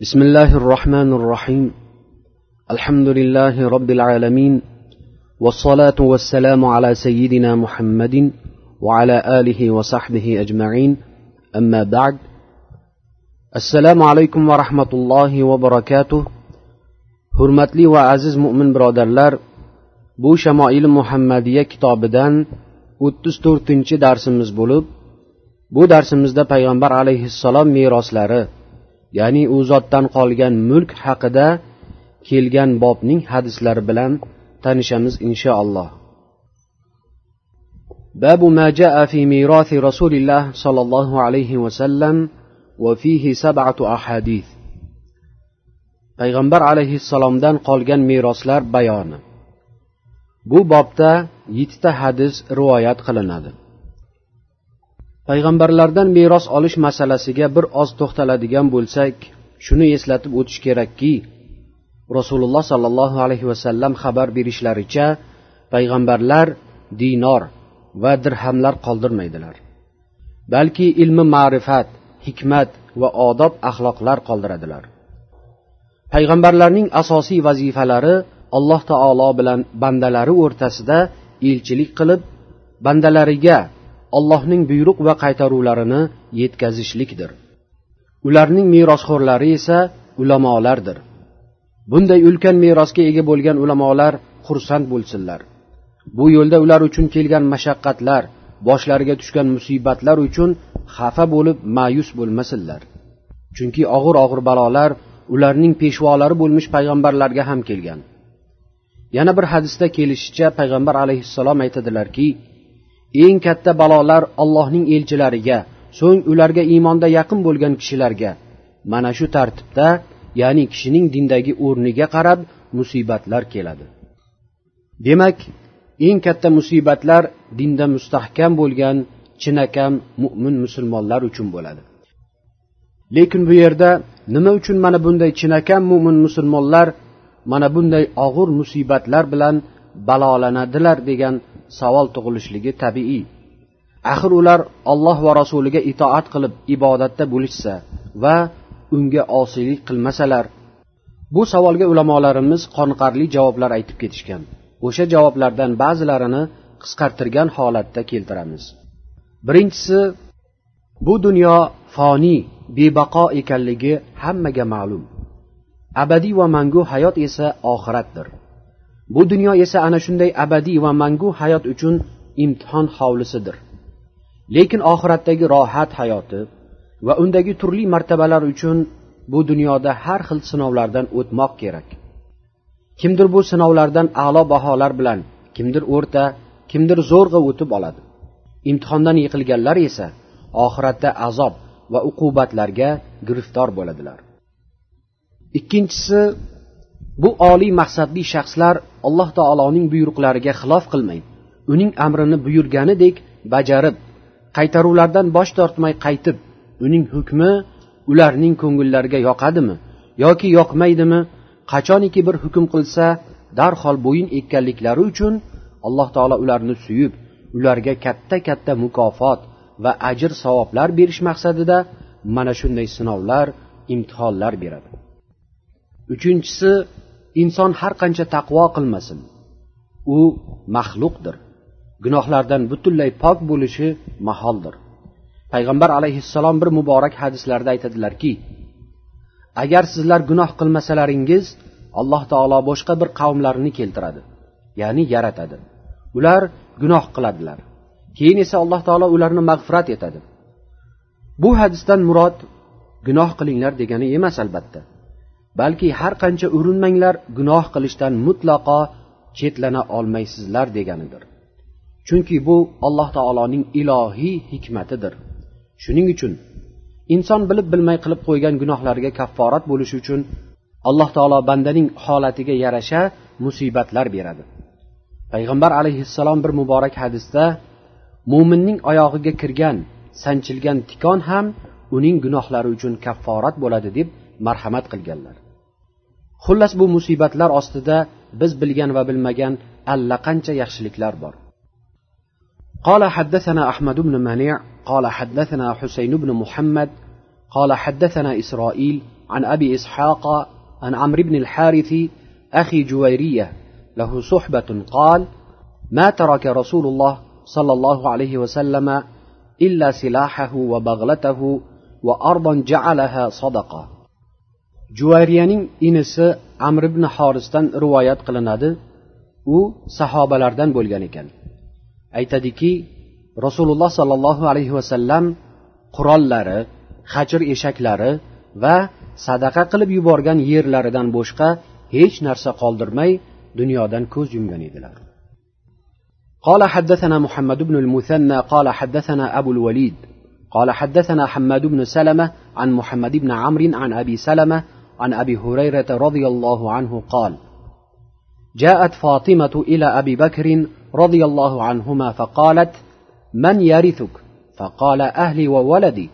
بسم الله الرحمن الرحيم الحمد لله رب العالمين والصلاه والسلام على سيدنا محمد وعلى اله وصحبه اجمعين اما بعد السلام عليكم ورحمه الله وبركاته hurmatli va aziz mo'min birodarlar bu shamoili muhammadiya kitobidan o'ttiz to'rtinchi darsimiz bo'lib bu darsimizda payg'ambar alayhissalom meroslari ya'ni u zotdan qolgan mulk haqida kelgan bobning hadislari bilan tanishamiz inshaalloh باب ما جاء في ميراث رسول الله صلى الله عليه وسلم وفيه سبعة أحاديث payg'ambar alayhissalomdan qolgan meroslar bayoni bu bobda yettita hadis rivoyat qilinadi Payg'ambarlardan meros olish masalasiga bir oz to'xtaladigan bo'lsak shuni eslatib o'tish kerakki rasululloh sollallohu alayhi vasallam xabar berishlaricha payg'ambarlar dinor va dirhamlar qoldirmaydilar. Balki ilmi ma'rifat hikmat va odob axloqlar qoldiradilar. Payg'ambarlarning asosiy vazifalari alloh taolo bilan bandalari o'rtasida elchilik qilib bandalariga allohning buyruq va qaytaruvlarini yetkazishlikdir. Ularning merosxo'rlari esa ulamolardir. Bunday ulkan merosga ega bo'lgan ulamolar xursand bo'lsinlar. Bu yo'lda ular uchun kelgan mashaqqatlar boshlariga tushgan musibatlar uchun xafa bo'lib ma'yus bo'lmasinlar. Chunki og'ir og'ir balolar ularning peshvolari bo'lmish payg'ambarlarga ham kelgan. Yana bir hadisda kelishicha payg'ambar alayhissalom aytadilarki eng katta balolar allohning elchilariga so'ng ularga iymonda yaqin bo'lgan kishilarga. Mana shu tartibda ya'ni kishining dindagi o'rniga qarab musibatlar keladi. Demak eng katta musibatlar dinda mustahkam bo'lgan chinakam mo'min musulmonlar uchun bo'ladi. Lekin bu yerda nima uchun mana bunday chinakam mo'min musulmonlar mana bunday og'ir musibatlar bilan balolanadilar degan savol tug'ilishligi tabiiy. Axir ular olloh va rasuliga itoat qilib ibodatda bo'lishsa va unga osiylik qilmasalar. Bu savolga ulamolarimiz qoniqarli javoblar aytib ketishgan. O'sha javoblardan ba'zilarini qisqartirgan holatda keltiramiz. Birinchisi bu dunyo foniy bebaqo ekanligi hammaga ma'lum. Abadiy va mangu hayot esa oxiratdir. Bu dunyo esa ana shunday abadiy va mangu hayot uchun imtihon hovlisidir. Lekin oxiratdagi rohat hayoti va undagi turli martabalar uchun bu dunyoda har xil sinovlardan o'tmoq kerak. Kimdir bu sinovlardan a'lo baholar bilan kimdir o'rta kimdir zo'rg'a o'tib oladi. Imtihondan yiqilganlar esa oxiratda azob va uqubatlarga giriftor bo'ladilar. Ikkinchisi bu oliy maqsadli shaxslar alloh taoloning buyruqlariga xilof qilmang. Uning amrini buyurganidek bajarib qaytaruvlardan bosh tortmay qaytib uning hukmi ularning ko'ngillariga yoqadimi yoki yoqmaydimi qachoniki bir hukm qilsa darhol bo'yin ekkanliklari uchun alloh taolo ularni suyib ularga katta katta mukofot va ajr savoblar berish maqsadida mana shunday sinovlar imtihonlar beradi. Uchinchisi inson har qancha taqvo qilmasin u maxluqdir. Gunohlardan butunlay pok bo'lishi maholdir. Payg'ambar alayhissalom bir muborak hadislarda aytadilarki agar sizlar gunoh qilmasalaringiz alloh taolo boshqa bir qavmlarni keltiradi ya'ni yaratadi. Ular gunoh qiladilar. Keyin esa alloh taolo ularni mag'firat etadi. Bu hadisdan murod gunoh qilinglar degani emas albatta. Balki har qancha urinmanglar gunoh qilishdan mutlaqo chetlana olmaysizlar deganidir. Chunki bu alloh taoloning ilohiy hikmatidir. Shuning uchun inson bilib bilmay qilib qo'ygan gunohlariga kafforat bo'lishi uchun alloh taolo bandaning holatiga yarasha musibatlar beradi. Payg'ambar alayhissalom bir muborak hadisda mo'minning oyog'iga kirgan sanchilgan tikon ham uning gunohlari uchun kafforat bo'ladi deb marhamat qilganlar. Xullas bu musibatlar ostida biz bilgan va bilmagan allaqancha yaxshiliklar bor. قال حدثنا أحمد بن منيع قال حدثنا حسين بن محمد قال حدثنا إسرائيل عن أبي إسحاق عن عمرو بن الحارث أخي جويرية له صحبة قال ما ترك رسول الله صلى الله عليه وسلم إلا سلاحه وبغلته وأرضا جعلها صدقة juvayriyaning inisi amr ibn xorisdan rivoyat qilinadi u sahobalardan bo'lgan ekan aytadiki rasululloh sollallohu alayhi vasallam qurollari hajr eshaklari va sadaqa qilib yuborgan yerlaridan boshqa hech narsa qoldirmay dunyodan ko'z yumgan edilar قال حدثنا محمد بن المثنى قال حدثنا أبو الوليد قال حدثنا حماد بن سلمة عن محمد بن عمرو عن أبي سلمة عن أبي هريرة رضي الله عنه قال جاءت فاطمة إلى أبي بكر رضي الله عنهما فقالت من يرثك؟ فقال أهلي وولدي.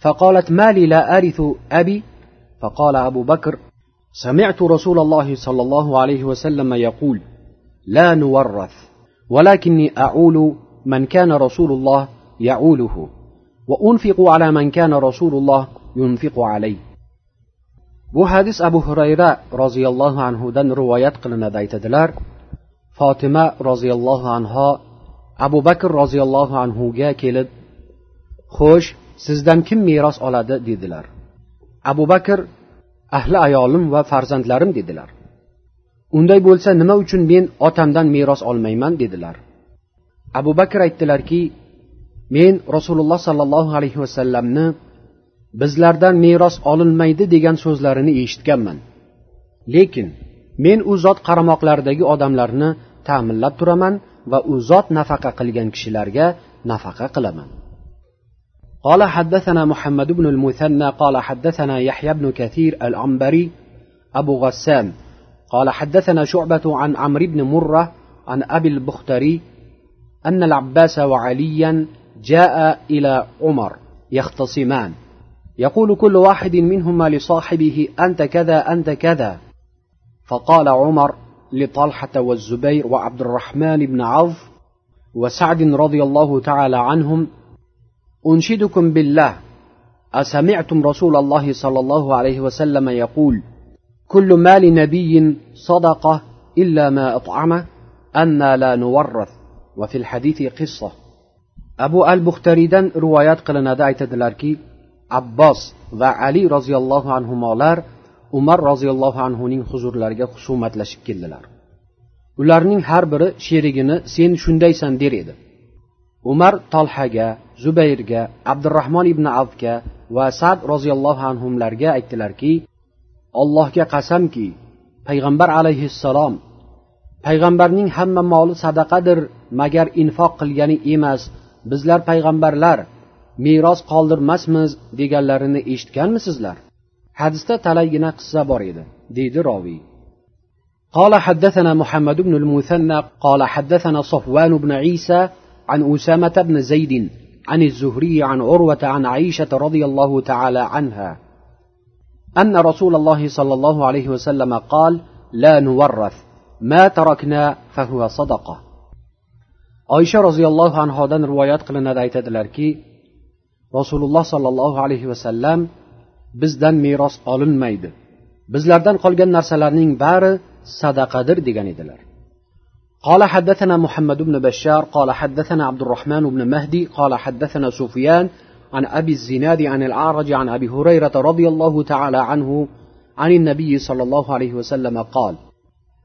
فقالت ما لي لا أرث أبي؟ فقال أبو بكر سمعت رسول الله صلى الله عليه وسلم يقول لا نورث ولكني أعول من كان رسول الله يعوله وأنفق على من كان رسول الله ينفق عليه. Bu hadis abu hurayra roziyallohu anhudan rivoyat qilinadi aytadilar. Fotima roziyallohu anho abu bakr roziyallohu anhuga kelib xo'sh sizdan kim meros oladi? dedilar. Abu bakr ahli ayolim va farzandlarim dedilar. Unday bo'lsa nima uchun men otamdan meros olmayman? dedilar. Abu bakr aytdilarki men rasululloh sollallohu alayhi vasallamni bizlardan meros olinmaydi degan so'zlarini eshitganman lekin men u zot qaramoqlaridagi odamlarni ta'minlab turaman va u zot nafaqa qilgan kishilarga nafaqa qilaman قال حدثنا محمد بن المثنى قال حدثنا يحيى بن كثير العنبري أبو غسان قال حدثنا شعبة عن عمرو بن مرة عن أبي البختري أن العباس وعليا جاء إلى عمر يختصمان يقول كل واحد منهما لصاحبه أنت كذا أنت كذا. فقال عمر لطلحة والزبير وعبد الرحمن بن عوف وسعد رضي الله تعالى عنهم أنشدكم بالله أسمعتم رسول الله صلى الله عليه وسلم يقول كل مال نبي صدقة إلا ما أطعمه أنا لا نورث. وفي الحديث قصة. أبو البختريدن روايات قلنا دايت دلاركي abbos va ali roziyallohu anhular umar roziyallohu anhuning huzurlariga husumatlashib keldilar. Ularning har biri sherigini sen shundaysan der edi. Umar tolhaga zubayrga abdurahmon ibn avfga va sad roziyallohu anhularga aytdilarki allohga qasamki payg'ambar alayhissalom payg'ambarning hamma moli sadaqadir magar infoq qilgani emas bizlar payg'ambarlar meros qoldirmasmiz deganlarini eshitganmisizlar hadisda talaygina qissa bor edi deydi roviy قال حدثنا محمد بن المثنى قال حدثنا صفوان بن عيسى عن أسامة بن زيد عن الزهري عن عروة عن عائشة رضي الله تعالى عنها أن رسول الله صلى الله عليه وسلم قال لا نورث ما تركنا فهو صدقة عائشة رضي الله عنها روايات قلنا aytadilarki rasululloh sollallohu alayhi vasallam bizdan meros olinmaydi. Bizlardan qolgan narsalarning bari sadaqadir degan edilar. قال حدثنا محمد بن بشار قال حدثنا عبد الرحمن بن مهدي قال حدثنا سفيان عن أبي الزناد عن الأعرج عن أبي هريرة رضي الله تعالى عنه عن النبي صلى الله عليه وسلم قال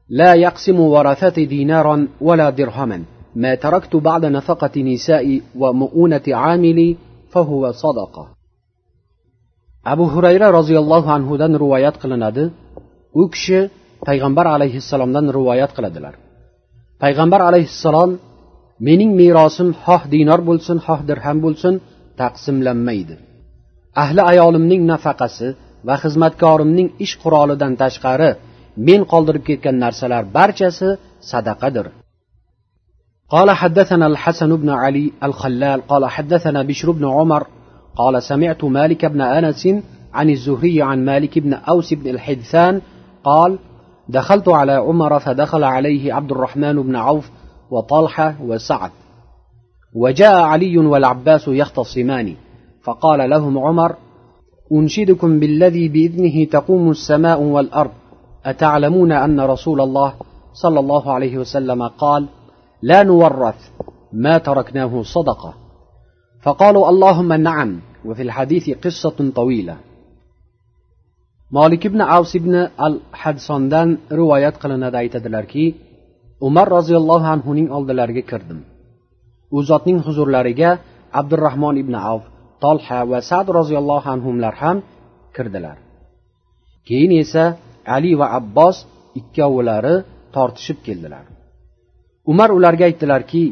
لا يقسم ورثتي دينارا ولا درهما ما تركت بعد نفقة نسائي ومؤونة عاملي فهو صدقة abu hurayra roziyallohu anhudan rivoyat qilinadi u kishi payg'ambar alayhissalomdan rivoyat qiladilar payg'ambar alayhissalom mening merosim xoh dinor bo'lsin xoh dirham bo'lsin taqsimlanmaydi ahli ayolimning nafaqasi va xizmatkorimning ish qurolidan tashqari men qoldirib ketgan narsalar barchasi sadaqadir قال حدثنا الحسن بن علي الخلال قال حدثنا بشر بن عمر قال سمعت مالك بن أنس عن الزهري عن مالك بن أوس بن الحدثان قال دخلت على عمر فدخل عليه عبد الرحمن بن عوف وطلحة وسعد وجاء علي والعباس يختصمان فقال لهم عمر أنشدكم بالذي بإذنه تقوم السماء والأرض أتعلمون أن رسول الله صلى الله عليه وسلم قال لا نورث ما تركناه صدقة فقالوا اللهم نعم وفي الحديث قصة طويلة molik ibn avs ibn al hadsondan rivoyat qilinadi aytadilarki umar roziyallohu anhuning oldilariga kirdim u zotning huzurlariga abdurahmon ibn avf tolha va sad roziyallohu anhular ham kirdilar keyin esa ali va abbos ikkovlari tortishib keldilar Umar ularga aytdilarki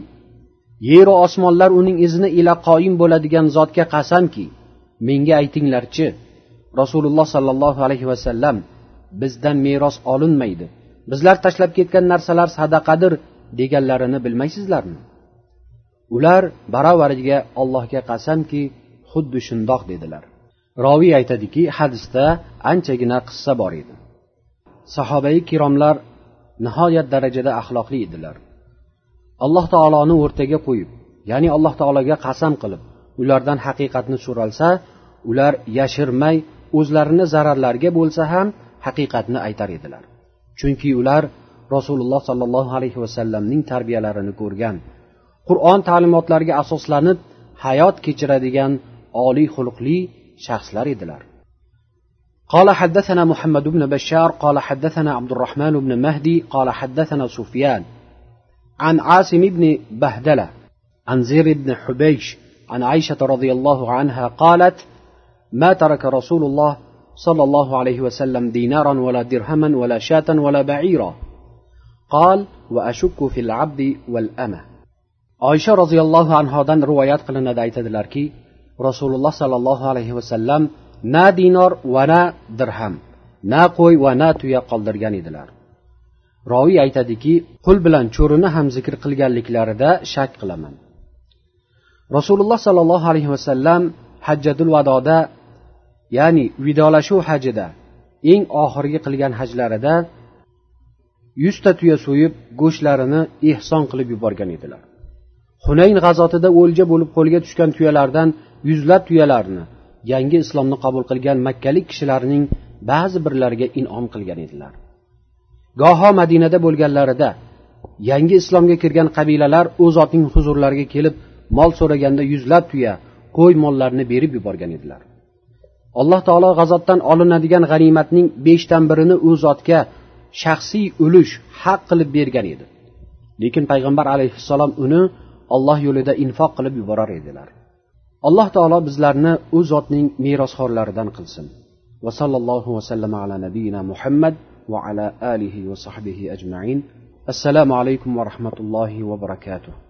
yeru osmonlar uning izni ila qoyim bo'ladigan zotga qasamki menga aytinglarchi rasululloh sollallohu alayhi vasallam bizdan meros olinmaydi. Bizlar tashlab ketgan narsalar sadaqadir deganlarini bilmaysizlarmi? Ular baravariga allohga qasamki xuddi shundoq dedilar. Roviy aytadiki hadisda anchagina qissa bor edi. Sahobai kiromlar nihoyat darajada axloqli edilar. alloh taoloni o'rtaga qo'yib ya'ni alloh taologa qasam qilib ulardan haqiqatni so'ralsa ular yashirmay o'zlarini zararlariga bo'lsa ham haqiqatni aytar edilar chunki ular rasululloh sollallohu alayhi vasallamning tarbiyalarini ko'rgan qur'on ta'limotlariga asoslanib hayot kechiradigan oliy xulqli shaxslar edilar قال حدثنا محمد بن بشار قال حدثنا عبد الرحمن بن مهدي قال حدثنا سفيان عن عاصم بن بهدلة عن زير بن حبيش عن عائشة رضي الله عنها قالت ما ترك رسول الله صلى الله عليه وسلم دينارا ولا درهما ولا شاة ولا بعيرا. قال وأشك في العبد والأمة. عائشة رضي الله عنها دان روايات قلنا دايت دلاركي رسول الله صلى الله عليه وسلم نا دينار ونا درهم نا قوي ونا تويا قلدر يعني دلار. Roviy aytadiki qul bilan cho'rini ham zikr qilganliklarida shak qilaman. Rasululloh sollallohu alayhi vasallam hajjatul vadoda ya'ni vidolashuv hajida eng oxirgi qilgan hajlarida yuzta tuya so'yib go'shtlarini ehson qilib yuborgan edilar. Hunayn g'azotida o'lja bo'lib qo'lga tushgan tuyalardan yuzlab tuyalarni yangi islomni qabul qilgan makkalik kishilarning ba'zi birlariga inom qilgan edilar. Goho madinada bo'lganlarida yangi islomga kirgan qabilalar u zotning huzurlariga kelib mol so'raganda yuzlab tuya qo'y mollarni berib yuborgan edilar. Alloh taolo g'azotdan olinadigan g'animatning beshdan birini u zotga shaxsiy ulush haq qilib bergan edi. Lekin payg'ambar alayhissalom uni olloh yo'lida infoq qilib yuborar edilar. Alloh taolo bizlarni u zotning merosxo'rlaridan qilsin. Va sallallohu vasallam ala nabiyina muhammad va ala alihi va sahbihi ajmain assalomu alaykum va rahmatullohi va barakatuh